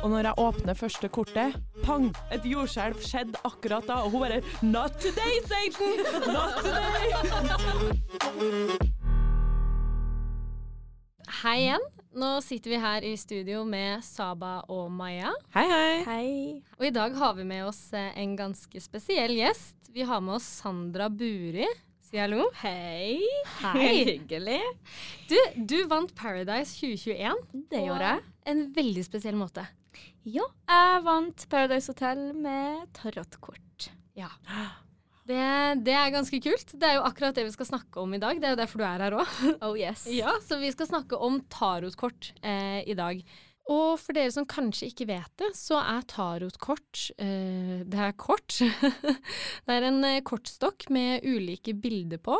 Og når jeg åpner første kortet, pang! Et jordskjelv skjedde akkurat da, og hun bare Not today, Satan! Not today! Hei igjen. Nå sitter vi her i studio med Saba og Maja. Hei, hei. Hei. Og i dag har vi med oss eh, en ganske spesiell gjest. Vi har med oss Sandra Buri. Si hallo. Hei. Hei. Hyggelig. Du, du vant Paradise 2021. Det gjorde jeg. En veldig spesiell måte. Ja, jeg vant Paradise Hotel med tarotkort. Ja. Det, det er ganske kult. Det er jo akkurat det vi skal snakke om i dag. Det er jo derfor du er her òg. Oh yes. Ja, så vi skal snakke om tarotkort eh, i dag. Og for dere som kanskje ikke vet det, så er tarotkort eh, Det er kort. det er en eh, kortstokk med ulike bilder på.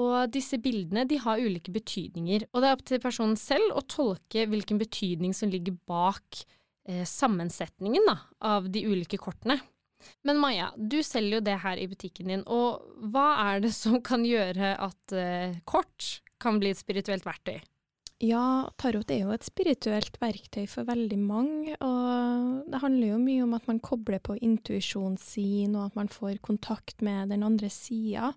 Og disse bildene de har ulike betydninger. Og det er opp til personen selv å tolke hvilken betydning som ligger bak eh, sammensetningen da, av de ulike kortene. Men Maja, du selger jo det her i butikken din, og hva er det som kan gjøre at eh, kort kan bli et spirituelt verktøy? Ja, tarot er jo et spirituelt verktøy for veldig mange, og det handler jo mye om at man kobler på intuisjonen sin, og at man får kontakt med den andre sida.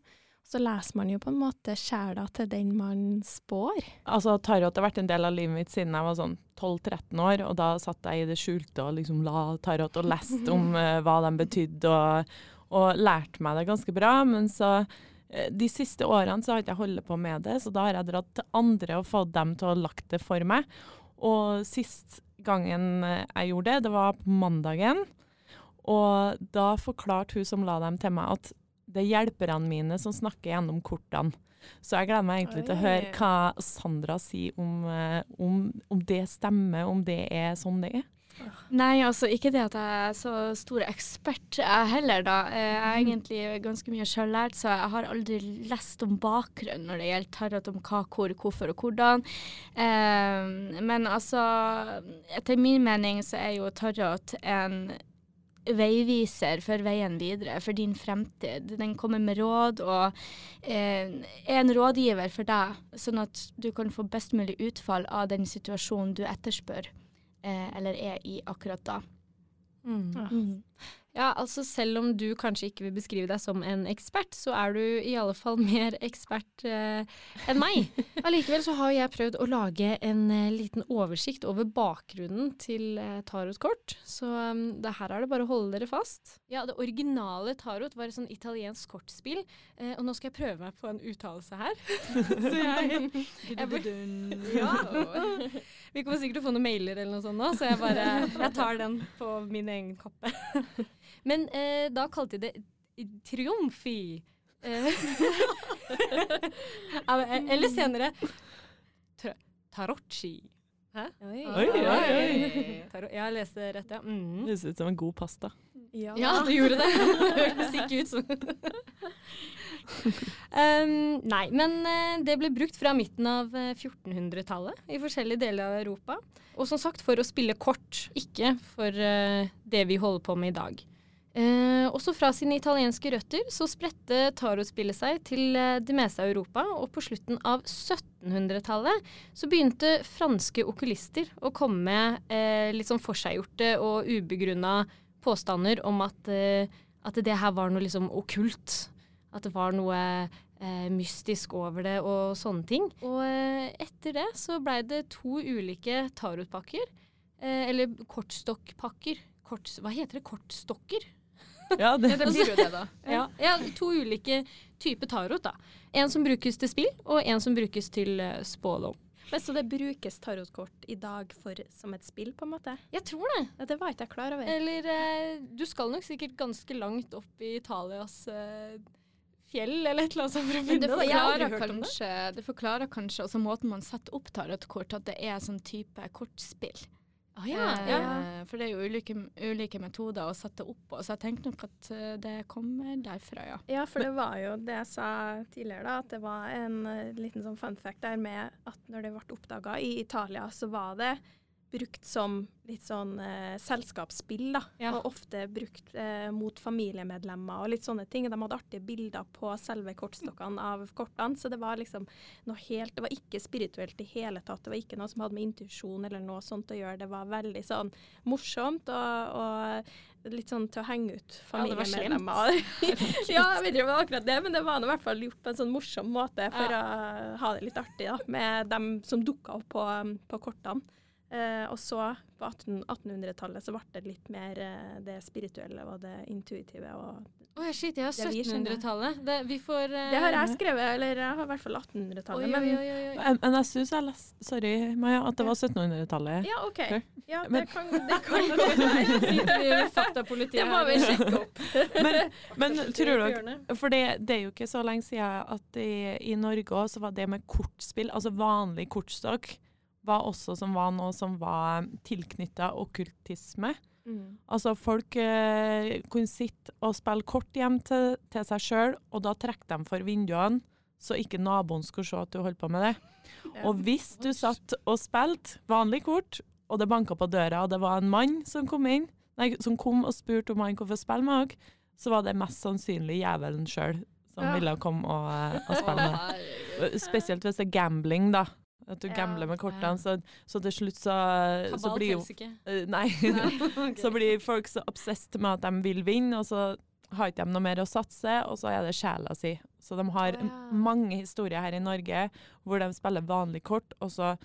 Så leser man jo på en måte sjela til den man spår. Altså, Tarot har vært en del av livet mitt siden jeg var sånn 12-13 år, og da satt jeg i det skjulte og liksom la tarot og leste om uh, hva de betydde, og, og lærte meg det ganske bra. Men så uh, de siste årene så har ikke jeg holdt på med det, så da har jeg dratt til andre og fått dem til å lagt det for meg. Og sist gangen jeg gjorde det, det var på mandagen. Og da forklarte hun som la dem til meg, at det er hjelperne mine som snakker gjennom kortene. Så jeg gleder meg egentlig Oi. til å høre hva Sandra sier om, eh, om, om, det stemmer, om det er sånn det er. Nei, altså ikke det at jeg er så stor ekspert jeg heller, da. Jeg er egentlig ganske mye sjøllært, så jeg har aldri lest om bakgrunnen når det gjelder tarot, om hva, hvor, hvorfor og hvordan. Eh, men altså, etter min mening så er jo tarot en veiviser for veien videre, for din fremtid. Den kommer med råd og eh, er en rådgiver for deg, sånn at du kan få best mulig utfall av den situasjonen du etterspør eh, eller er i akkurat da. Mm. Mm. Ja, altså selv om du kanskje ikke vil beskrive deg som en ekspert, så er du i alle fall mer ekspert eh, enn meg. Allikevel så har jeg prøvd å lage en eh, liten oversikt over bakgrunnen til eh, tarotkort, så um, det her er det bare å holde dere fast. Ja, det originale tarot var et sånn italiensk kortspill, eh, og nå skal jeg prøve meg på en uttalelse her. så jeg, jeg, ja, Vi kommer sikkert til å få noen mailer eller noe sånt nå, så jeg bare jeg tar den på min egen kappe. Men eh, da kalte de det triumfi. Eh, eller senere tarocci. Hæ? Oi, oi, oi. oi. Jeg leste rett, ja. Mm. Det ser ut som en god pasta. Ja, ja det gjorde det. Hørtes ikke ut som um, Nei, men uh, det ble brukt fra midten av 1400-tallet i forskjellige deler av Europa. Og som sagt for å spille kort, ikke for uh, det vi holder på med i dag. Eh, også fra sine italienske røtter så spredte tarotspillet seg til eh, det meste av Europa, og på slutten av 1700-tallet så begynte franske okulister å komme med eh, litt sånn forseggjorte og ubegrunna påstander om at, eh, at, det her var noe liksom okkult. At det var noe eh, mystisk over det og sånne ting. Og eh, etter det så blei det to ulike tarotpakker, eller kortstokkpakker. Kort, hva heter det? Kortstokker? Ja, det, ja, det blir jo det, da. Ja. ja. to ulike typer tarot. da. En som brukes til spill, og en som brukes til uh, spådom. Men Så det brukes tarotkort i dag for, som et spill, på en måte? Jeg tror det. Ja, det var ikke jeg klar over. Eller uh, du skal nok sikkert ganske langt opp i Italias uh, fjell eller et eller annet sånt for å finne det. Forklarer kanskje, det forklarer kanskje også måten man setter opp tarotkort, at det er sånn type kortspill. Ah, ja. Eh, ja. For det er jo ulike, ulike, metoder å sette opp på, så jeg tenkte nok at eh, det kommer derfra, ja. Ja, for det var jo det jeg sa tidligere, da, at det var en uh, liten sånn fun fact der med at når det ble oppdaga i Italia, så var det brukt som litt sånn eh, selskapsspill, da. Ja. Og ofte brukt eh, mot familiemedlemmer og litt sånne ting. De hadde artige bilder på selve kortstokkene av kortene, så det var liksom noe helt Det var ikke spirituelt i hele tatt. Det var ikke noe som hadde med intuisjon eller noe sånt å gjøre. Det var veldig sånn morsomt og, og litt sånn til å henge ut Ja, familiemedlemmer. ja, jeg vet ikke om det var akkurat det, men det var i hvert fall gjort på en sånn morsom måte for å ha det litt artig da, med dem som dukka opp på, på kortene. Eh, og så, på 18 1800-tallet, så ble det litt mer eh, det spirituelle og det intuitive. Og Å shit, jeg har Det vi kjenner. 1700-tallet. Det, vi får eh, det har jeg skrevet, eller jeg har i hvert fall 1800-tallet. Oi, Men. Men men jeg syns jeg leste Sorry, Maja, at det var 1700-tallet. ja, OK. Ja, det Men- kan, det kan ved faktapolitiet Det må vi sjekke opp. Men, men tror dere For det, det er jo ikke så lenge siden at i, i Norge også var det med kortspill, altså vanlig kortstokk, var også som var noe som var tilknytta okkultisme. Mm. Altså folk eh, kunne sitte og spille kort hjem til, til seg sjøl, og da trekke dem for vinduene, så ikke naboen skulle se at du holdt på med det. Ja. Og hvis du satt og spilte vanlig kort, og det banka på døra, og det var en mann som kom inn, nei, som kom og spurte om han kunne få spille med oss, så var det mest sannsynlig jævelen sjøl som Ja. ville komme og, eh, og spille med. Spesielt hvis det er gambling, da. At du Ja. gambler med kortene, så, så til slutt så, så Kabal blir jo ikke. Nei. Nei. okay. Så blir folk så obsessed med at de vil vinne, og så har ikke de noe mer å satse, og så er det sjela si. Så de har ja. mange historier her i Norge hvor de spiller vanlig kort, og så,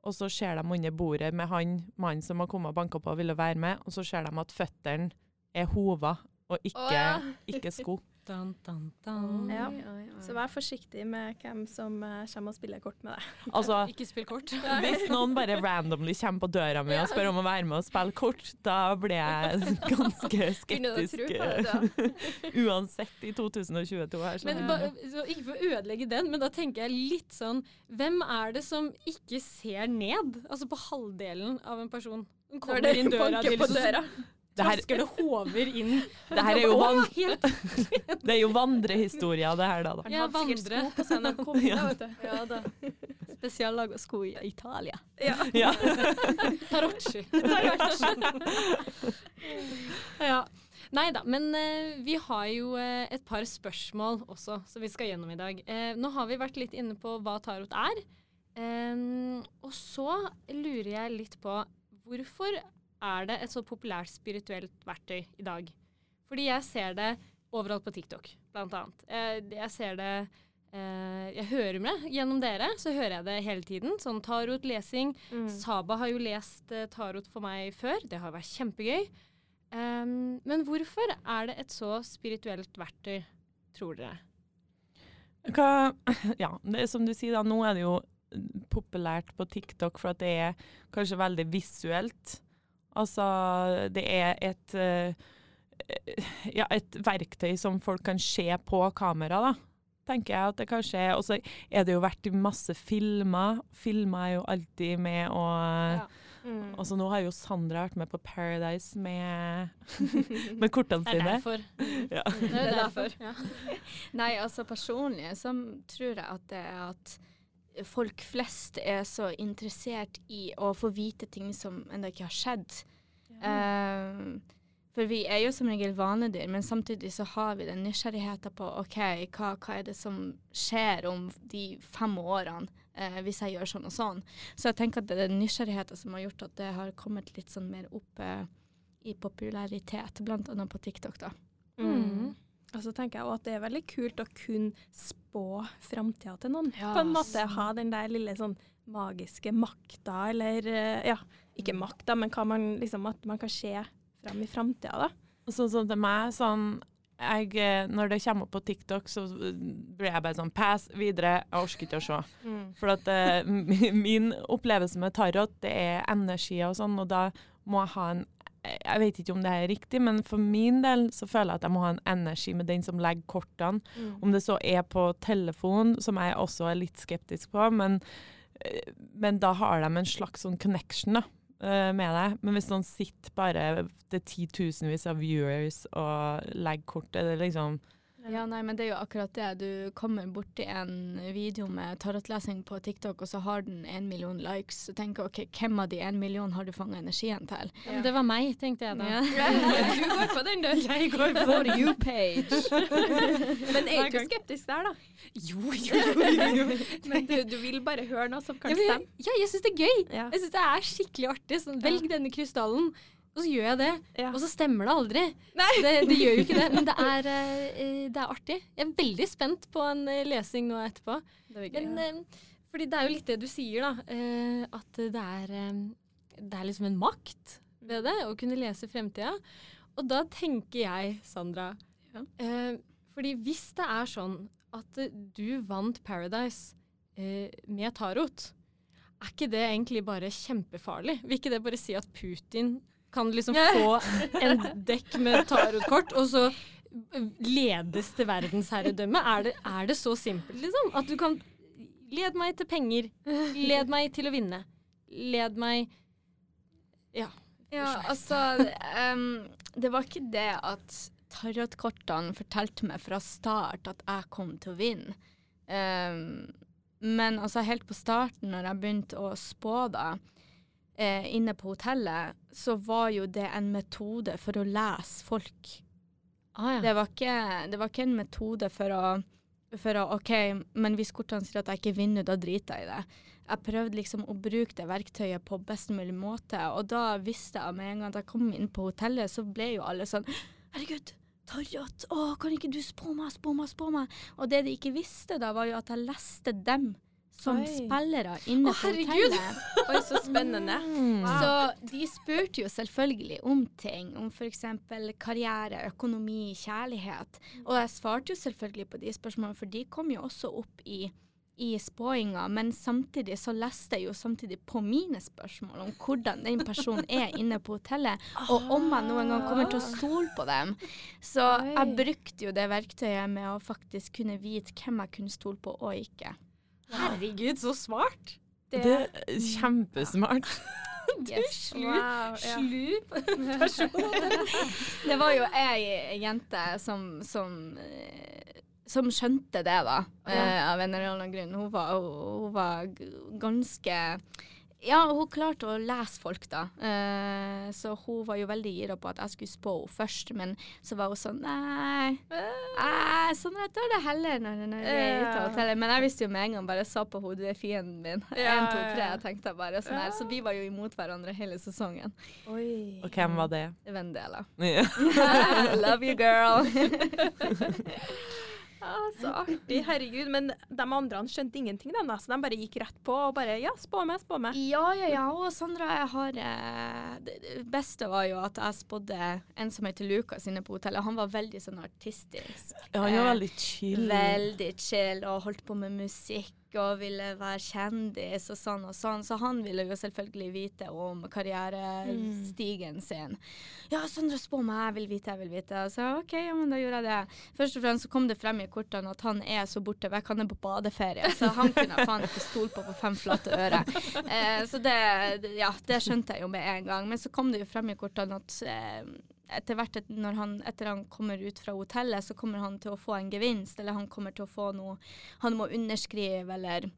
og så ser de under bordet med han mannen som har kommet og banka på og ville være med, og så ser de at føttene er hova og ikke, oh, ja. ikke sko. Dun, dun, dun. Ja. Oi, oi, oi. Så vær forsiktig med hvem som eh, kommer og spiller kort med deg. Altså, Ikke spill kort. hvis noen bare randomly kommer på døra mi og spør om å være med og spille kort, da blir jeg ganske skeptisk. det. Uansett i 2022 her. Men Ikke for å ødelegge den, men da tenker jeg litt sånn Hvem er det som ikke ser ned? Altså på halvdelen av en person. Den kommer inn døra, de på liksom døra. Det her, trasker det hover inn. det her er jo, van, det er jo vandrehistorier, det her, da. da. Ja, vandre. du. Ja da. Spesiallaga sko i Italia. Ja. Ja. Tarocci. ja. Nei da, men uh, vi har jo uh, et par spørsmål også som vi skal gjennom i dag. Uh, nå har vi vært litt inne på hva tarot er. Em, og så lurer jeg litt på hvorfor er det et så populært spirituelt verktøy i dag? Fordi jeg ser det overalt på TikTok, blant annet. Jeg, jeg ser det eh, Jeg hører med gjennom dere, så hører jeg det hele tiden. Sånn tarot, lesing. Mm. Saba har jo lest eh, tarot for meg før. Det har vært kjempegøy. Um, men hvorfor er det et så spirituelt verktøy, tror dere? Hva, ja, det er som du sier, da, nå er det jo populært på TikTok for at det er kanskje veldig visuelt. Altså, det er et eh, ja, et verktøy som folk kan se på kamera, da. Tenker jeg at det kanskje er. Og så er det jo vært i masse filmer. Filmer er jo alltid med å Ja. Mm. Altså, nå har jo Sandra vært med på Paradise med, med kortene Det er derfor. Ja. Det er Det er derfor. Ja. Nei, altså personlig så tror jeg at det er at folk flest er så interessert i å få vite ting som ennå ikke har skjedd. Eh, for vi er jo som regel vanedyr, men samtidig så har vi den nysgjerrigheten på OK, hva, hva er det som skjer om de fem årene eh, hvis jeg gjør sånn og sånn. Så jeg tenker at det er den nysgjerrigheten som har gjort at det har kommet litt sånn mer opp eh, i popularitet, annet på TikTok, da. Mm. Og så tenker jeg også at det er veldig kult å kunne spå framtida til noen. Ja, På en måte sånn. ha den der lille sånn magiske makta, eller eh, ja, ikke makta, men hva man liksom at man kan se fram i framtida, da. Sånn som til meg, sånn jeg, eh, Når det kommer opp på TikTok, så blir jeg bare sånn Pass videre, jeg orker ikke å se. For at eh, min opplevelse med tarot, det er energier og sånn, og da må jeg ha en jeg vet ikke om det er riktig, men for min del så føler jeg at jeg må ha en energi med den som legger kortene. Om det så er på telefon, som jeg også er litt skeptisk på, men, eh, men da har de en slags sånn connection da, med deg. Men hvis noen sitter bare til titusenvis av viewers og legger kortet, det er liksom Ja, nei, men det er jo akkurat det. Du kommer borti en video med tarotlesing på TikTok, og så har den en million likes. Så tenker jeg ok, hvem av de en million har du fanga energien til? Ja. Men det var meg, tenkte jeg da. Ja. du går på den, du. Jeg går på For you page. Men er du skeptisk der, da? Jo, jo, jo. jo. Men du, du vil bare høre noe som kan Ja, jeg, stemme? ja, jeg syns det er gøy. Ja. Jeg syns det er skikkelig artig. Sånn, velg denne krystallen, og så gjør jeg det. Ja. Og så stemmer det aldri. Det, det gjør jo ikke det, men det er, eh, det er artig. Jeg er veldig spent på en eh, lesing nå etterpå. Det gøy. Men eh, fordi det er jo litt det du sier, da. eh, at det er, eh, det er liksom en makt ved det, å kunne lese fremtida. Og da tenker jeg, Sandra Ja. eh, Fordi hvis det er sånn at eh, du vant Paradise eh, med tarot, er ikke det egentlig bare kjempefarlig? Vil ikke det bare si at Putin kan liksom få en dekk med tarotkort, og så ledes til verdensherredømme? Er det, er det så simpelt, liksom? At du kan Led meg til penger. Led meg til å vinne. Led meg Ja. Ja, altså um, Det var ikke det at tarotkortene fortalte meg fra start at jeg kom til å vinne. Um, men altså helt på starten, når jeg begynte å spå da, eh, inne på hotellet, så var jo det en metode for å lese folk. Ah, ja. Det var ikke, det var ikke en metode for å, for å OK, men hvis kortene sier at jeg ikke vinner, da driter jeg i det. Jeg prøvde liksom å bruke det verktøyet på best mulig måte, og da visste jeg med en gang at jeg kom inn på hotellet, så ble jo alle sånn Herregud, Tarjot, å, kan ikke du spå meg, spå meg, spå meg? Og det de ikke visste da, var jo at jeg leste dem som Oi. spillere inne på hotellet. Oi, så spennende. Så de spurte jo selvfølgelig om ting, om f.eks. karriere, økonomi, kjærlighet. Og jeg svarte jo selvfølgelig på de spørsmålene, for de kom jo også opp i, i spåinga. Men samtidig så leste jeg jo samtidig på mine spørsmål om hvordan den personen er inne på hotellet, og om jeg noen gang kommer til å stole på dem. Så jeg brukte jo det verktøyet med å faktisk kunne vite hvem jeg kunne stole på og ikke. Herregud, så smart! Det er kjempesmart. Yes. Slu, Wow, ja. slu person. Det var jo ei jente som, som, eh, som skjønte det, da, ja. av en eller annen grunn. Hun var, hun var ganske Ja, hun klarte å lese folk, da. Uh, så hun var jo veldig gira på at jeg skulle spå henne først, men så var hun sånn Nei, nei sånn jeg tar det heller når, når vi er ute og teller. Men jeg visste jo med en gang bare sa på henne du er fienden min. Ja, Én, to, tre, jeg tenkte jeg bare sånn her. Så vi var jo imot hverandre hele sesongen. Oi. Og hvem var det? Vendela. Ja. Love you, girl. Ah, så artig. Herregud. Men de andre skjønte ingenting, de, da, så de bare gikk rett på og bare Ja, spå meg, spå meg. Ja, ja, ja. Og Sandra, jeg har eh, Det beste var jo at jeg spådde en som heter Lukas inne på hotellet. Han var veldig sånn artistisk. Han var veldig chill. Veldig chill og holdt på med musikk og ville være kjendis og sånn og sånn. Så han ville jo selvfølgelig vite om karrierestigen sin. Ja, Sandra, spå meg, jeg vil vite, jeg vil vite. Så OK, ja, men da gjorde jeg det. Først og fremst så kom det frem i kortene at han er så borte vekk. Han er på badeferie, så han kunne jeg faen ikke stole på på fem flate øre. Eh, så det, det- ja, det skjønte jeg jo med en gang. Men så kom det jo frem i kortene at eh, etter hvert når han, etter han kommer ut fra hotellet, så kommer han til å få en gevinst, eller han kommer til å få noe Han må underskrive, eller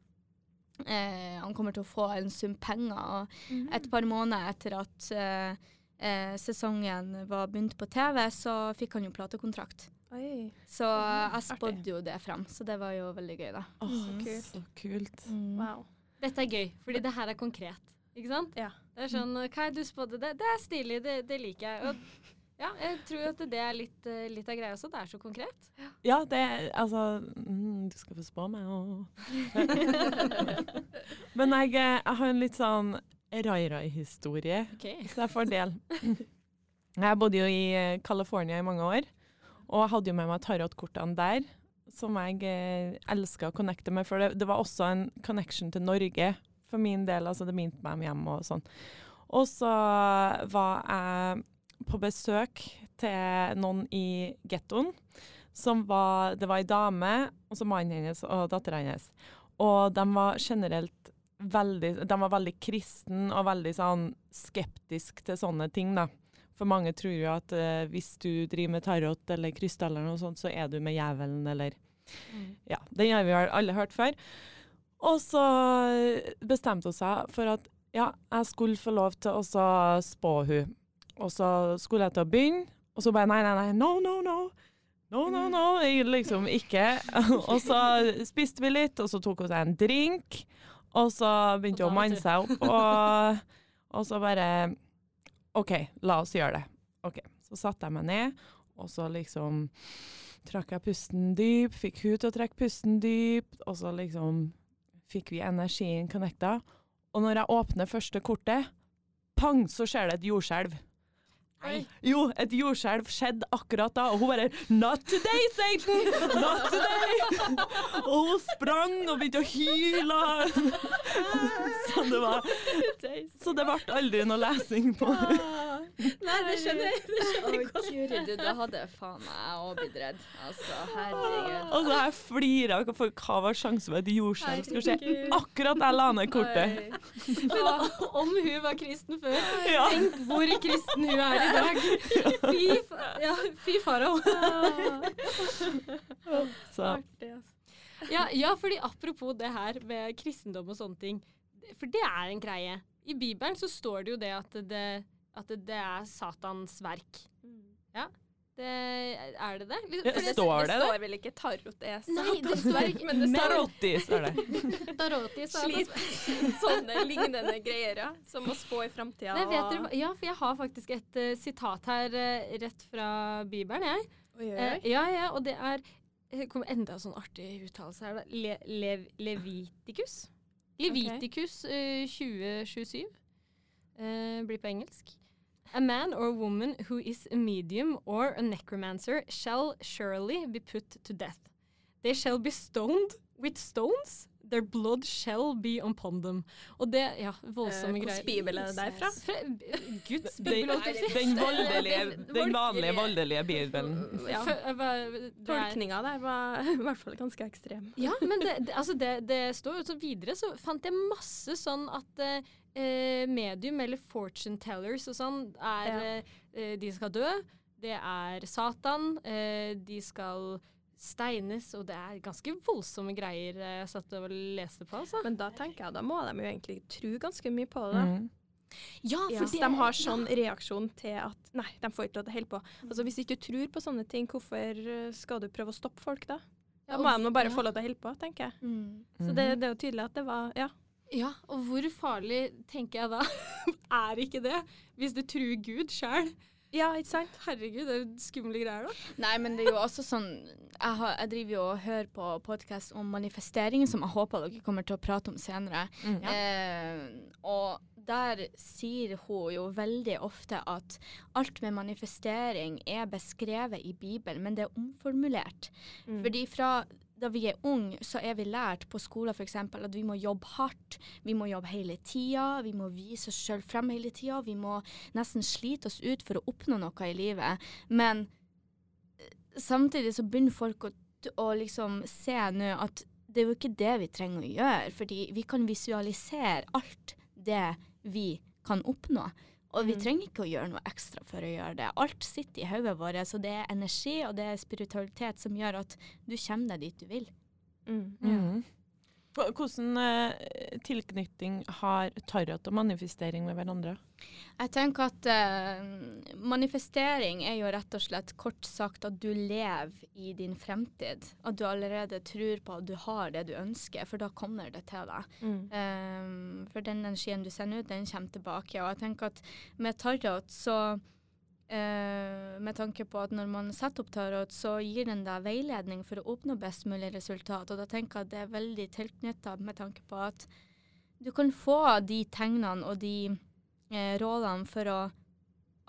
eh, han kommer til å få en sum penger. Og et par måneder etter at eh, eh, sesongen var begynt på TV, så fikk han jo platekontrakt. Oi. Så jeg spådde jo det frem, så det var jo veldig gøy, da. Åh, kult. så kult. Wow. Dette er gøy, fordi det her er konkret. Ikke sant? Ja. Det er sånn Hva er du spådde? Det, det er stilig, det, det liker jeg. Og ja, jeg tror at det er litt, eh, litt av greia også. Det er så konkret. Ja, det er altså mm, Du skal få spå meg òg. Men jeg, eh, jeg har en litt sånn rai-rai-historie, okay. så jeg får del. Jeg bodde jo i eh, California i mange år, og hadde jo med meg tarotkortene der, som jeg eh, elska å connecte med. For det, det var også en connection til Norge for min del, altså det minte meg om hjemme og sånn. Og så var jeg på besøk til noen i gettoen. Som var, det var ei dame, og så mannen hennes og dattera hennes. Og de var generelt veldig De var veldig kristen og veldig sånn skeptisk til sånne ting, da. For mange tror jo at eh, hvis du driver med tarot eller krystaller eller noe sånt, så er du med djevelen eller Ja, den har vi alle hørt før. Og så bestemte hun seg for at ja, jeg skulle få lov til å spå hun. Og så skulle jeg til å begynne, og så bare nei, nei, nei, no, no, no. No, no, no, jeg liksom ikke. og så spiste vi litt, og så tok hun seg en drink. Og så begynte hun å manne seg opp, og, og så bare OK, la oss gjøre det. Ok, Så satte jeg meg ned, og så liksom trakk jeg pusten dyp, fikk hun til å trekke pusten dypt, og så liksom fikk vi energien connecta. Og når jeg åpner første kortet, pang, så skjer det et jordskjelv. Nei. Jo, et jordskjelv skjedde akkurat da, og hun bare 'Not today, Satan! Not today!' og hun sprang og begynte å hyle. så det var Så det ble aldri noe lesing på Nei, det skjønner jeg. Det skjønner jeg godt. Guri, du, da hadde faen meg òg blitt redd. Altså, herregud. Altså, jeg flirer flira, for hva var sjansen for at jordskjelv skulle skje akkurat jeg la ned kortet? Men om hun var kristen før, Ja. tenk hvor kristen hun er i dag. Fy, ja, fy farao. Så Artig, altså. Ja, ja, fordi apropos det her med kristendom og sånne ting. For det er en greie. I Bibelen så står det jo det at det, at det er Satans verk. Ja. Det, er det det? Liksom, det, det- står det det det? står vel ikke tarot er Satans verk. Men det står Tarotti, står det. Taroti, Satans Slit. Sånne lignende greier, ja. Som å spå i framtida. Ja, for jeg har faktisk et uh, sitat her uh, rett fra Bibelen, jeg. Oi, oi, Eh, ja, ja, og det er Det kommer enda sånn artig uttalelse her. da. Le, lev, Levitikus. Levitikus eh, 2027. Eh, blir på engelsk. A man or woman who is a medium or a necromancer shall surely be put to death. They shall be stoned with stones. Their blood shall be upon them. Og det, ja, voldsomme Eh, greier. hvordan bibel er det derfra? Fra, Guds bibel, holdt jeg på å si. den, voldelige, den vanlige, Voldelige. bibelen. Ja. Tolkninga der var i hvert fall ganske ekstrem. Ja, men det, det, altså det, det står jo så videre, så fant jeg masse sånn at eh, medium eller fortune tellers og sånn er Ja. eh, De skal dø. Det er Satan. Eh, de skal steines, og det er ganske voldsomme greier eh, jeg satt og leste på, altså. Men da tenker jeg, da må de jo egentlig tro ganske mye på det. Mm. Ja, Hvis de har sånn reaksjon til at nei, de får ikke lov til å holde på. Altså Hvis du ikke tror på sånne ting, hvorfor eh, skal du prøve å stoppe folk da? Da må de bare ja. få lov til å holde på, tenker jeg. Mm. Så det, det er jo tydelig at det var Ja. Ja, og hvor farlig, tenker jeg da, er ikke det? Hvis du truer Gud sjøl. Ja, ikke sant? Herregud, det er jo skumle greier, da. Nei, men det er jo også sånn Jeg, har, jeg driver jo og hører på podkast om manifestering, som jeg håper dere kommer til å prate om senere. Mm. Eh, og der sier hun jo veldig ofte at alt med manifestering er beskrevet i Bibelen, men det er omformulert. Mm. Fordi fra da vi er unge, så er vi lært på skolen f.eks. at vi må jobbe hardt, vi må jobbe hele tida, vi må vise oss sjøl frem hele tida, vi må nesten slite oss ut for å oppnå noe i livet. Men eh, samtidig så begynner folk å, å liksom se nå at det er jo ikke det vi trenger å gjøre, fordi vi kan visualisere alt det vi kan oppnå. Og vi Mhm. trenger ikke å gjøre noe ekstra for å gjøre det. Alt sitter i hodet vårt, så det er energi og det er spiritualitet som gjør at du kommer deg dit du vil. Mm. Mm. Hvordan eh, tilknytning har tarot og manifestering med hverandre? Jeg tenker at eh, manifestering er jo rett og slett kort sagt at du lever i din fremtid. At du allerede tror på at du har det du ønsker, for da kommer det til deg. Mm. Um, for den energien du sender ut, den kommer tilbake. Og jeg tenker at med tarot så eh, Med tanke på at når man setter opp tarot, så gir den deg veiledning for å oppnå best mulig resultat. Og da tenker jeg at det er veldig tilknytta med tanke på at du kan få de tegnene og de eh, rådene for å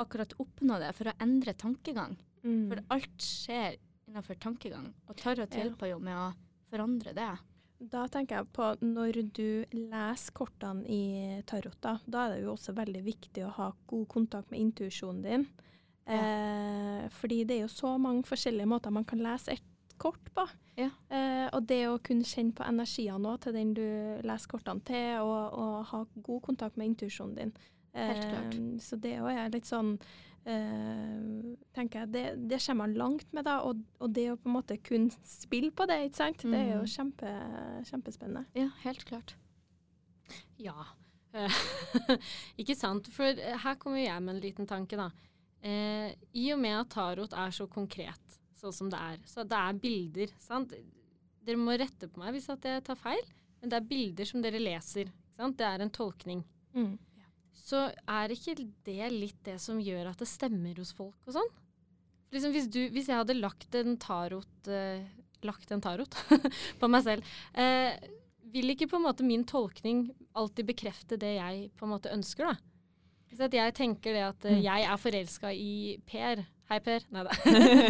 akkurat oppnå det, for å endre tankegang. Mm. For alt skjer innenfor tankegang, og tarot Ja. hjelper jo med å forandre det. Da tenker jeg på når du leser kortene i tarot, da, da er det jo også veldig viktig å ha god kontakt med intuisjonen din. Eh, fordi det er jo så mange forskjellige måter man kan lese et kort på. Ja. Eh, og det å kunne kjenne på energiene nå til den du leser kortene til, og, og ha god kontakt med intuisjonen din, Helt klart. Eh, så det òg er litt sånn eh, tenker jeg, det, det kommer man langt med, da. Og, og det å på en måte kunne spille på det, ikke sant. Det er jo Mhm. kjempe, kjempespennende. Ja, helt klart. Ja. Ikke sant. For eh, her kommer jeg med en liten tanke, da. Uh, I og med at tarot er så konkret, sånn som det er, så det er bilder, sant. Dere må rette på meg hvis at jeg tar feil, men det er bilder som dere leser. ikke Sant? Det er en tolkning. Mm. Så er ikke det litt det som gjør at det stemmer hos folk og sånn? Liksom hvis, du, hvis jeg hadde lagt en tarot, eh, lagt en tarot på meg selv, eh, vil ikke på en måte min tolkning alltid bekrefte det jeg på en måte ønsker, da? Hvis at jeg tenker det at eh, Mm. jeg er forelska i Per. Hei, Per. Nei da.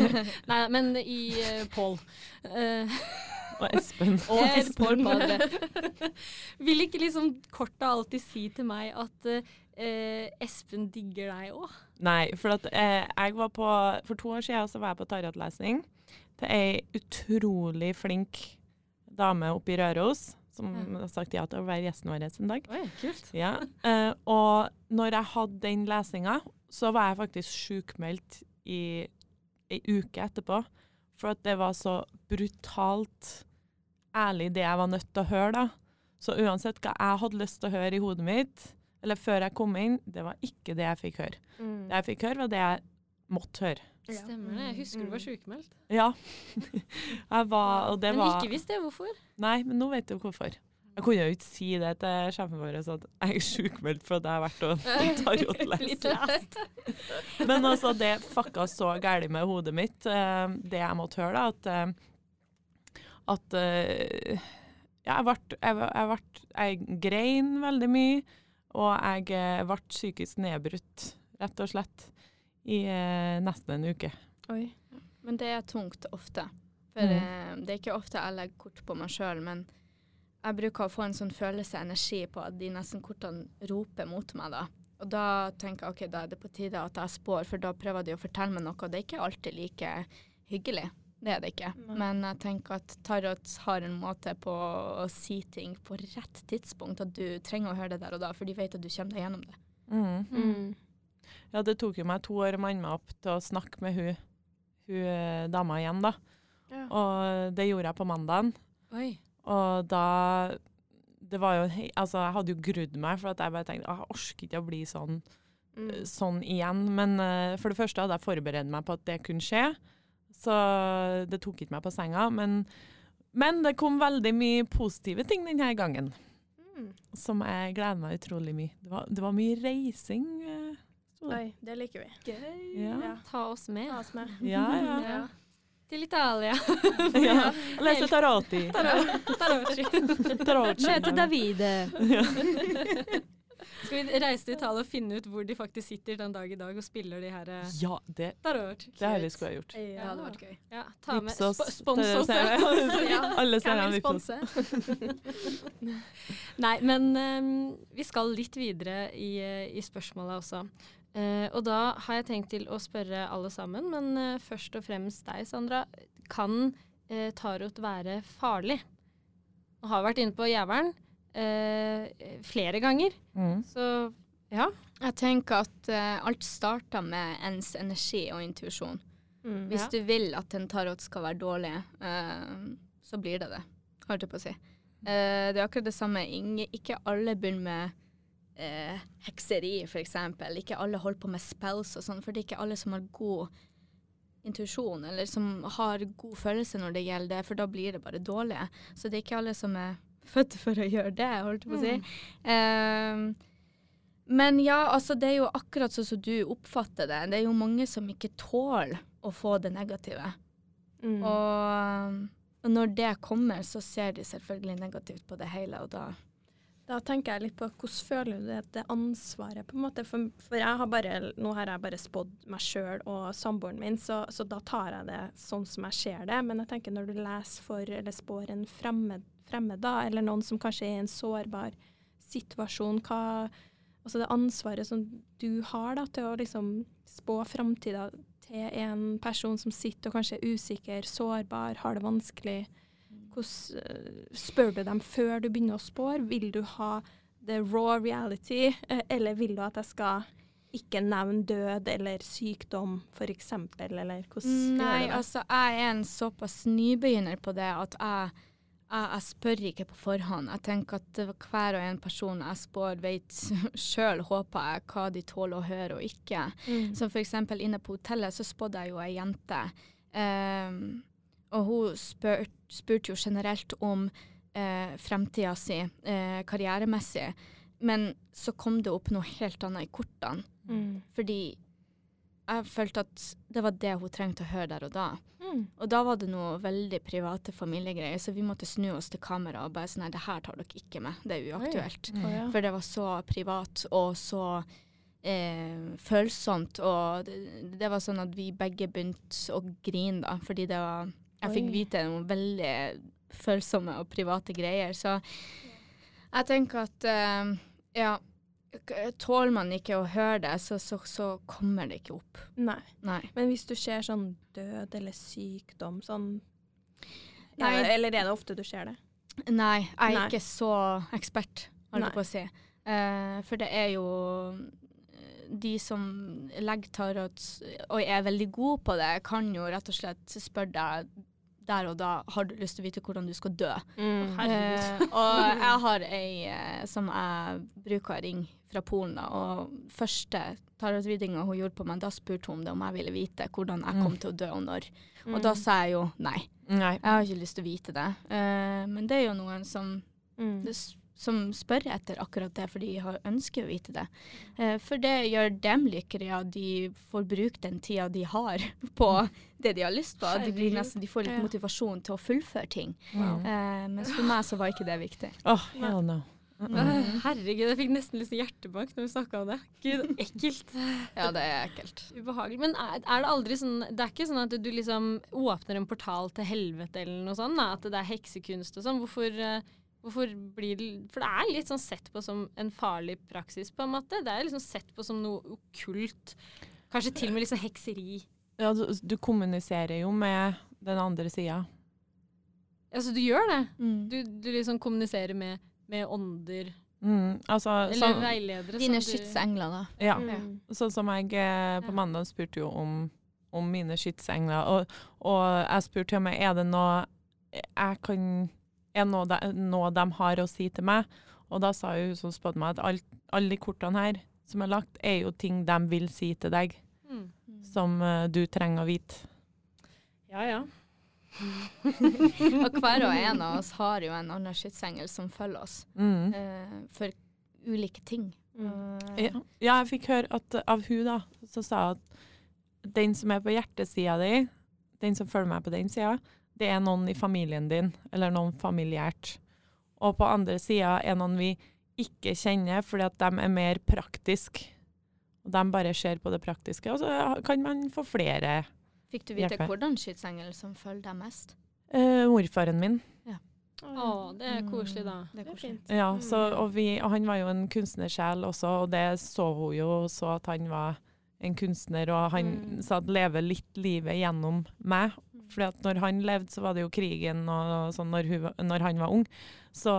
Men i uh, Pål. Og Espen. og Espen. Vil ikke liksom kortet alltid si til meg at eh, Espen digger deg òg? Nei, for at eh, jeg var på For to år siden så var jeg på tarotlesning til ei utrolig flink dame oppe i Røros, som Ja. har sagt ja til å være gjesten vår en dag. Oi, kult. Ja. Eh, og når jeg hadde den lesinga, så var jeg faktisk sjukmeldt i ei uke etterpå. For at det var så brutalt ærlig det jeg var nødt til å høre, da. Så uansett hva jeg hadde lyst til å høre i hodet mitt, eller før jeg kom inn, det var ikke det jeg fikk høre. Mm. Det jeg fikk høre, var det jeg måtte høre. Ja. Stemmer det. Jeg husker du var sjukmeldt. Ja. jeg var Og det Men var ikke visste jeg hvorfor. Nei, men nå vet du hvorfor. Jeg kunne jo ikke si det til sjefen vår, at jeg er sjukmeldt for at jeg har vært og tarotlest. lest. Men altså, det fucka så gærent med hodet mitt, eh, det jeg måtte høre, da, at eh, at eh, ja, jeg ble, jeg, jeg, ble, jeg grein veldig mye, og jeg ble psykisk nedbrutt, rett og slett, i nesten en uke. Oi. Men det er tungt ofte. For Mm. det er ikke ofte jeg legger kort på meg sjøl, men jeg bruker å få en sånn følelse, energi, på at de nesten kortene roper mot meg da. Og da tenker jeg ok, da er det på tide at jeg spår, for da prøver de å fortelle meg noe. og Det er ikke alltid like hyggelig. Det er det ikke. Nei. Men jeg tenker at tarot har en måte på å si ting på rett tidspunkt. At du trenger å høre det der og da, for de vet at du kommer deg gjennom det. Mm. Mm. Ja, det tok jo meg to år å manne meg opp til å snakke med hun, hun eh, dama igjen, da. Ja. Og det gjorde jeg på mandagen. Oi. Og da Det var jo Altså, jeg hadde jo grudd meg, for at jeg bare tenkte «Åh, jeg orker ikke å bli sånn, Mm. sånn igjen. Men uh, for det første hadde jeg forberedt meg på at det kunne skje, så det tok ikke meg på senga. Men, men det kom veldig mye positive ting denne gangen, Mm. som jeg gleder meg utrolig mye. Det var, det var mye reising. Uh. Oi, det liker vi. Ja. Ja. Ta oss med Ta oss med. Ja, ja. Ja. Til Italia. ja. Lese taroti. Tarot. Tarotski. Møte Davide. Skal vi reise til Italia og finne ut hvor de faktisk sitter den dag i dag og spiller de her eh, Ja, det, tarot? det har til å ha gjort. Ja, det hadde vært gøy. Ja, ta med Vips oss. sp spons oss. Ja. Alle stedene vips oss. Nei, men um, vi skal litt videre i, eh, i spørsmålet også. Eh, og da har jeg tenkt til å spørre alle sammen, men eh, først og fremst deg, Sandra. Kan eh, tarot være farlig? Og har vært inne på jævelen eh, flere ganger, Mm. så ja. Jeg tenker at eh, alt starter med ens energi og intuisjon. Mm. Hvis Ja. du vil at en tarot skal være dårlig, eh, så blir det det, holdt jeg på å si. Eh, det er akkurat det samme. Inge, ikke alle begynner med eh, hekseri, f.eks. Ikke alle holder på med spells og sånn, for det er ikke alle som har god intuisjon, eller som har god følelse når det gjelder det, for da blir det bare dårlig. Så det er ikke alle som er født for å gjøre det, holdt jeg på å si. Eh, men ja, altså det er jo akkurat sånn som du oppfatter det. Det er jo mange som ikke tåler å få det negative. Mm. Og, og når det kommer, så ser de selvfølgelig negativt på det hele, og da Da tenker jeg litt på hvordan føler du det, det ansvaret, på en måte. For, for jeg har bare, nå har jeg bare spådd meg sjøl og samboeren min, så, så da tar jeg det sånn som jeg ser det. Men jeg tenker når du leser for eller spår en fremmed, fremmed da, eller noen som kanskje er i en sårbar situasjon, hva Altså det ansvaret som du har da, til å liksom spå framtida til en person som sitter og kanskje er usikker, sårbar, har det vanskelig. Hvordan, eh, spør du dem før du begynner å spåre? Vil du ha the raw reality, eh, eller vil du at jeg skal ikke nevne død eller sykdom, eksempel, eller hvordan Nei, altså jeg er en såpass nybegynner på det at jeg, jeg, jeg spør ikke på forhånd. Jeg tenker at hver og en person jeg spår vet sjøl, håper jeg, hva de tåler å høre og ikke. Mm. Som eksempel inne på hotellet så spådde jeg jo ei jente. Um, og hun spør, spurte jo generelt om eh, fremtida si, eh, karrieremessig. Men så kom det opp noe helt annet i kortene. Mm. Fordi jeg følte at det var det hun trengte å høre der og da. Mm. Og da var det noe veldig private familiegreier, så vi måtte snu oss til kamera og bare sånn nei, det her tar dere ikke med, det er uaktuelt. Mm. Ja. For det var så privat og så eh, følsomt, og det, det var sånn at vi begge begynte å grine da, fordi det var Jeg fikk vite noen veldig følsomme og private greier, så jeg tenker at uh, ja, tåler man ikke å høre det, så, så, så kommer det ikke opp. Nei. Nei. Men hvis du ser sånn død eller sykdom, sånn Nei. Er Eller er det ofte du ser det? Nei, jeg er Nei. ikke så ekspert, holdt jeg på å si. Uh, for det er jo eh, de som legger tarot og er veldig gode på det, kan jo rett og slett spørre deg der og da har du lyst til å vite hvordan du skal dø. Mm. Eh, og jeg har ei eh, som jeg bruker å ringe fra Polen, da, og første tarotreadinga hun gjorde på meg, da spurte hun om det om jeg ville vite hvordan jeg kom til å dø og når. Og da sa jeg jo nei. Nei. Jeg har ikke lyst til å vite det. Eh, men det er jo noen som, Mm. Som spør etter akkurat det, for de har ønsker å vite det. Eh, for det gjør dem lykkeligere, ja. De får brukt den tida de har på det de har lyst på. De, blir nesten, de får litt motivasjon til å fullføre ting. Wow. Eh, mens for meg så var ikke det viktig. Åh, hell no. Mm. Øh, Herregud, jeg fikk nesten litt hjertebank når vi snakka om det. Gud, ekkelt. Ja, det er ekkelt. Ubehagelig. Men er, er det aldri sånn Det er ikke sånn at du liksom åpner en portal til helvete eller noe sånt? Da, at det er heksekunst og sånn. Hvorfor, eh, hvorfor blir det For det er litt sånn sett på som en farlig praksis, på en måte. Det er liksom sett på som noe okkult. Kanskje til og med sånn hekseri. Ja, du, du kommuniserer jo med den andre sida. Altså, du gjør det. Mm. Du, du liksom kommuniserer med, med ånder Mm, altså, eller sånn, veiledere. Dine skytsengler, da. ja. Mm. Sånn som jeg eh, på mandag spurte jo om, om mine skytsengler, og, og jeg spurte til og med er det noe jeg kan er noe de, noe de har å si til meg. Og da sa jo hun som spådde meg at alt- alle de kortene her som er lagt, er jo ting de vil si til deg, Mm. som uh, du trenger å vite. Ja, ja. Og hver og en av oss har jo en annen skytsengel som følger oss Mm. uh, for ulike ting. Mm. Eh, Ja, ja, jeg fikk høre at av hun da, så sa hun at den som er på hjertesida di, den som følger meg på den sida, det er noen i familien din, eller noen familiært. Og på andre sida er noen vi ikke kjenner, fordi at de er mer praktiske. Og de bare ser på det praktiske, og så kan man få flere. Fikk du vite Hjelper. hvordan skytsengel som følger deg mest? Eh, morfaren min. Å, det er koselig, da. Mm, Det er Det er koselig. fint. Ja, så, Mm. og, vi, og han var jo en kunstnersjel også, og det så hun jo, så at han var en kunstner, og han Mm. sa at leve litt livet gjennom meg. Fordi at når han levde, så var det jo krigen og sånn når, hun, når han var ung. Så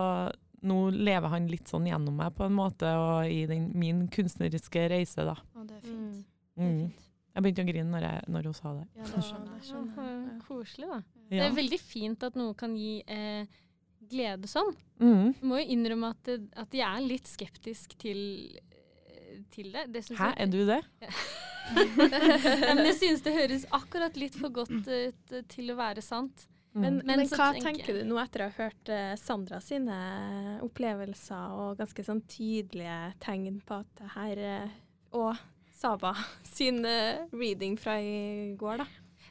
nå lever han litt sånn gjennom meg på en måte, og i den, min kunstneriske reise, da. Å, det er Mm. fint. Mm. Jeg begynte å grine når, jeg, når hun sa det. Ja, det skjønner det skjønner. Ja, koselig, da. Det er veldig fint at noe kan gi eh, glede sånn. Mm. Jeg må jo innrømme at, at jeg er litt skeptisk til, til det. det Hæ, jeg- er du det? Ja, men jeg synes det høres akkurat litt for godt ut eh, til å være sant. Mm. Men, Men men, hva tenker tenker du nå etter å ha hørt eh, Sandra sine opplevelser og ganske sånn tydelige tegn på at det her eh, Og Saba sin eh, reading fra i går, da.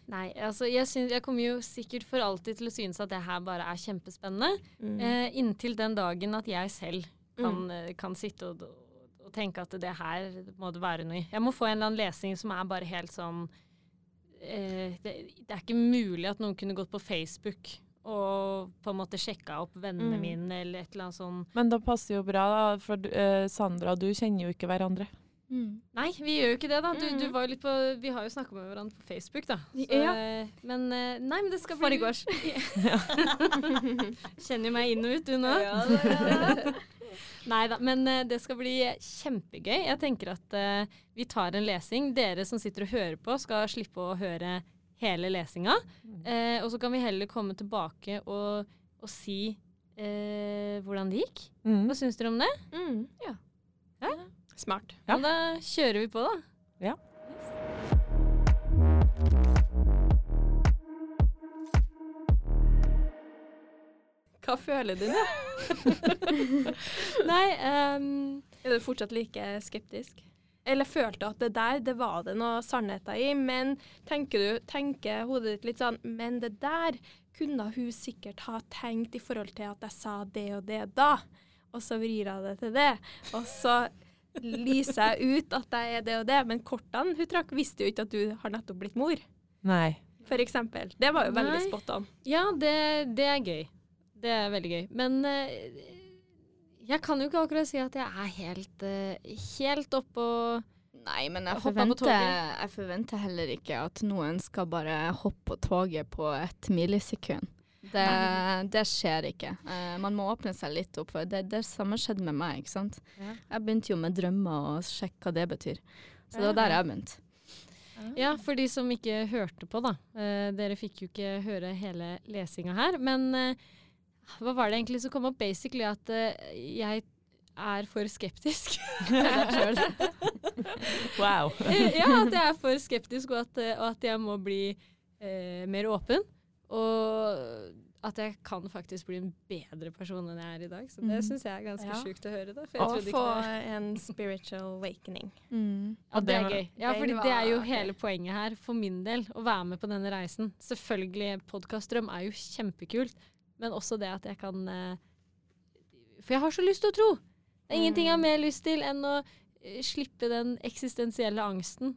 Nei, altså jeg, synes, jeg kommer jo sikkert for alltid til å synes at det her bare er kjempespennende. Mm. Eh, inntil den dagen at jeg selv kan, Mm. eh, kan sitte og, og tenke at det her må det være noe i. Jeg må få en eller annen lesning som er bare helt sånn eh, det, det er ikke mulig at noen kunne gått på Facebook og på en måte sjekka opp vennene Mm. mine eller et eller annet sånn. Men da passer jo bra, da, for uh, Sandra og du kjenner jo ikke hverandre. Mm. Nei, vi gjør jo ikke det, da. Du, du Mm. var jo litt på, vi har jo snakka med hverandre på Facebook, da. Så, Ja. eh, Men eh, nei, men det skal Foregårs. Kjenner jo meg inn og ut, du nå. Nei da, men eh, det skal bli kjempegøy. Jeg tenker at uh, vi tar en lesing. Dere som sitter og hører på, skal slippe å høre hele lesinga. Uh, og så kan vi heller komme tilbake og, og si uh, hvordan det gikk. Mm. Hva syns dere om det? Mm. Ja. Smart. Ja. Da kjører vi på, da. Ja. Hva føler du nå? Nei, um, Er du fortsatt like skeptisk? Eller følte du at det der, det var det noe sannheter i, men tenker du, tenker hodet ditt litt sånn, men det der kunne hun sikkert ha tenkt i forhold til at jeg sa det og det da, og så vrir jeg det til det, og så lyser jeg ut at jeg er det og det, men kortene hun trakk visste jo ikke at du har nettopp blitt mor, Nei. for eksempel. Det var jo veldig Nei. spot on. ja, det, det er gøy. Det er veldig gøy. Men eh, jeg kan jo ikke akkurat si at jeg er helt, uh, helt oppå Nei, men jeg forventer, jeg forventer heller ikke at noen skal bare hoppe på toget på et millisekund. Det, det skjer ikke. Uh, man må åpne seg litt opp. for Det, det samme skjedde med meg. ikke sant? Ja. Jeg begynte jo med drømmer og sjekke hva det betyr. Så det var der jeg begynte. Ja, for de som ikke hørte på, da. Uh, dere fikk jo ikke høre hele lesinga her. Men eh, hva var det egentlig som kom opp? Basically at eh, jeg er for skeptisk. Wow. Eh, ja, at jeg er for skeptisk, og at, eh, og at jeg må bli eh, mer åpen. Og at jeg kan faktisk bli en bedre person enn jeg er i dag. Så det mm. syns jeg er ganske Ja. sjukt å høre. da. For jeg Og få en spiritual awakening. Mm. Ja, det er gøy. Ja, for det er jo hele poenget her, for min del, å være med på denne reisen. Selvfølgelig, podkastdrøm er jo kjempekult, men også det at jeg kan eh, For jeg har så lyst til å tro! Det er ingenting jeg har mer lyst til enn å eh, slippe den eksistensielle angsten.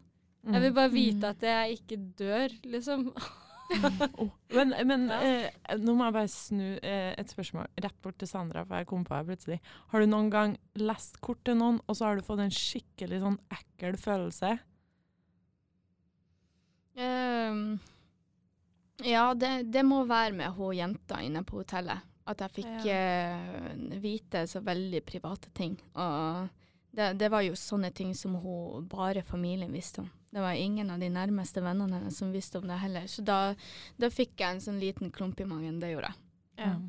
Jeg vil bare vite at jeg ikke dør, liksom. Oh, Men, men eh, nå må jeg bare snu eh, et spørsmål rett bort til Sandra, for jeg kom på det plutselig. Har du noen gang lest kort til noen, og så har du fått en skikkelig sånn ekkel følelse? Ehm, ja, det, det må være med hun jenta inne på hotellet. At jeg fikk eh, vite så veldig private ting. Og det, det var jo sånne ting som hun bare familien visste om. Det var ingen av de nærmeste vennene hennes som visste om det heller. Så da, da fikk jeg en sånn liten klump i magen. Det gjorde jeg. Ja. Mm.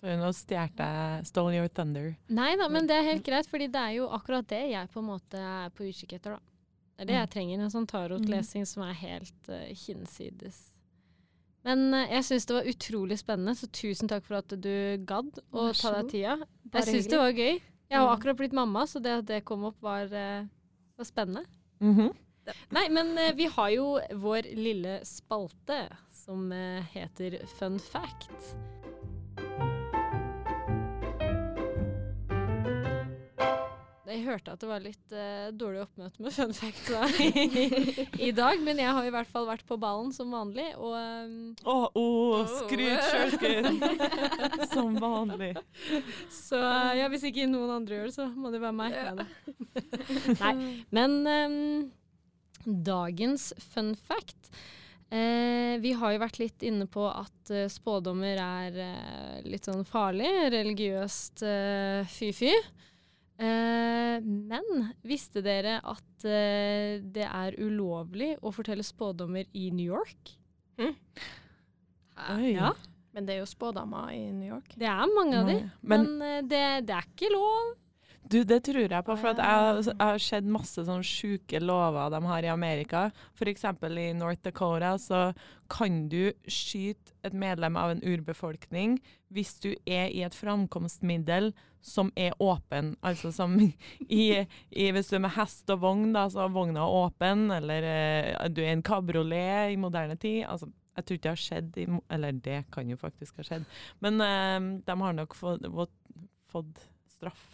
Så nå stjal jeg Stole Your Thunder. Nei da, men det er helt greit, fordi det er jo akkurat det jeg på en måte er på utkikk etter, da. Det er det jeg trenger, en sånn tarotlesing som er helt uh, hinsides. Men eh, jeg syns det var utrolig spennende, så tusen takk for at du gadd å ta deg tida. Jeg syns det var gøy. Jeg har Mm. akkurat blitt mamma, så det at det kom opp, var, eh, var spennende. Mhm. Nei, men eh, vi har jo vår lille spalte som heter Fun fact. Jeg hørte at det var litt uh, dårlig oppmøte med fun fact da, i, i dag, men jeg har i hvert fall vært på ballen som vanlig, og um, oh, oh, skryt sjølskryt! Som vanlig. Så uh, ja, hvis ikke noen andre gjør det, så må det være meg. Nei, men um, dagens fun fact eh, Vi har jo vært litt inne på at eh, spådommer er eh, litt sånn farlig, religiøst eh, fy-fy. Eh, men visste dere at eh, det er ulovlig å fortelle spådommer i New York? Oi. Ja, Men det er jo spådommer i New York. det er mange av de. Men Men eh, det, det er ikke lov. Du, det tror jeg på, for at jeg, har- sett masse sånne sjuke lover de har i Amerika. F.eks. i North Dakota så kan du skyte et medlem av en urbefolkning hvis du er i et framkomstmiddel som er åpen. Altså som i, i Hvis du er med hest og vogn, da, så er vogna åpen, eller eh, du er i en kabriolet i moderne tid. Altså, jeg tror ikke det har skjedd i Eller det kan jo faktisk ha skjedd. Men eh, de har nok fått, fått straff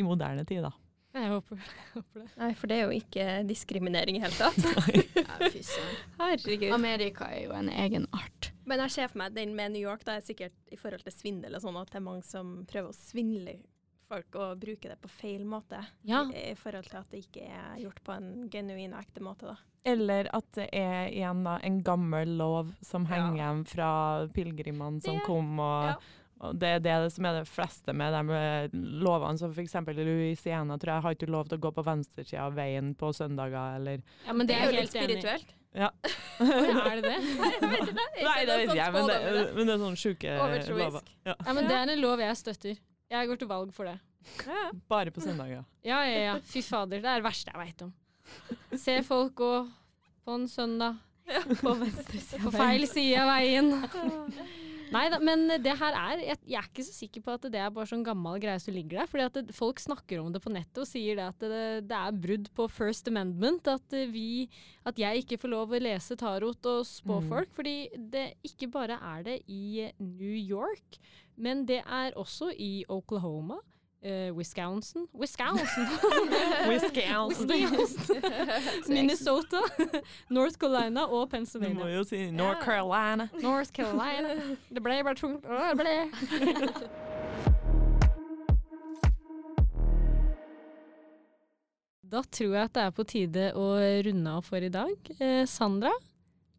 i moderne tid, da. Jeg håper, jeg håper det. Nei, for det er jo ikke diskriminering i hele tatt. Ja, søren. Herregud. Amerika er jo en egen art. Men jeg ser for meg den med New York, da er sikkert i forhold til svindel og sånn, at det er mange som prøver å svindle folk og bruke det på feil måte. Ja. I, I forhold til at det ikke er gjort på en genuin og ekte måte, da. Eller at det er igjen da en gammel lov som Ja. henger igjen fra pilegrimene som Det- kom og, ja. Og det er det som er det fleste med de eh, lovene. som f.eks. Louisiana tror jeg har ikke lov til å gå på venstresida av veien på søndager, eller Ja, men det er jo litt helt spirituelt. Ja. Er det det? Nei, det vet jeg, men det, men det er sånn sjuke lover. Ja. Ja, men det er en lov jeg støtter. Jeg går til valg for det. Bare på søndager. Ja, ja, ja. Fy fader, det er det verste jeg veit om. Se folk gå på en søndag På venstresida. på feil side av veien. Nei da, men det her er jeg, jeg er ikke så sikker på at det er bare sånn gammel greie som ligger der. fordi at det, folk snakker om det på nettet og sier det at det, det er brudd på First Amendment. At, vi, at jeg ikke får lov å lese tarot og spå Mm. folk. Fordi det ikke bare er det i New York, men det er også i Oklahoma. Eh, Wisconsin Wisconsin! Wisconsin. Minnesota, North Carolina og Pennsylvania. Du må jo si North Carolina. North Carolina. Det ble bare tungt. Det ble. Da tror jeg at det er på tide å runde av for i dag. Eh, Sandra,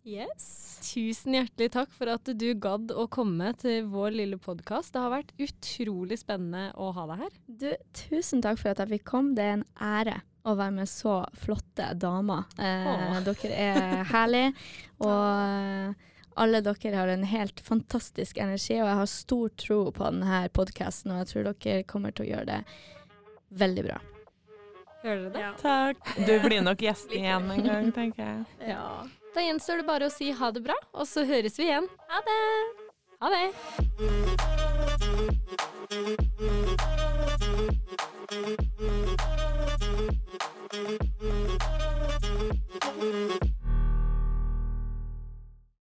Yes. tusen hjertelig takk for at du gadd å komme til vår lille podkast. Det har vært utrolig spennende å ha deg her. Du, tusen takk for at jeg fikk komme. Det er en ære å være med så flotte damer. Eh, dere er herlige, og eh, alle dere har en helt fantastisk energi, og jeg har stor tro på denne podkasten, og jeg tror dere kommer til å gjøre det veldig bra. Hører dere det? Takk. Du blir nok gjest igjen en gang, tenker jeg. Ja. Da gjenstår det bare å si ha det bra, og så høres vi igjen. Ha det! Ha det!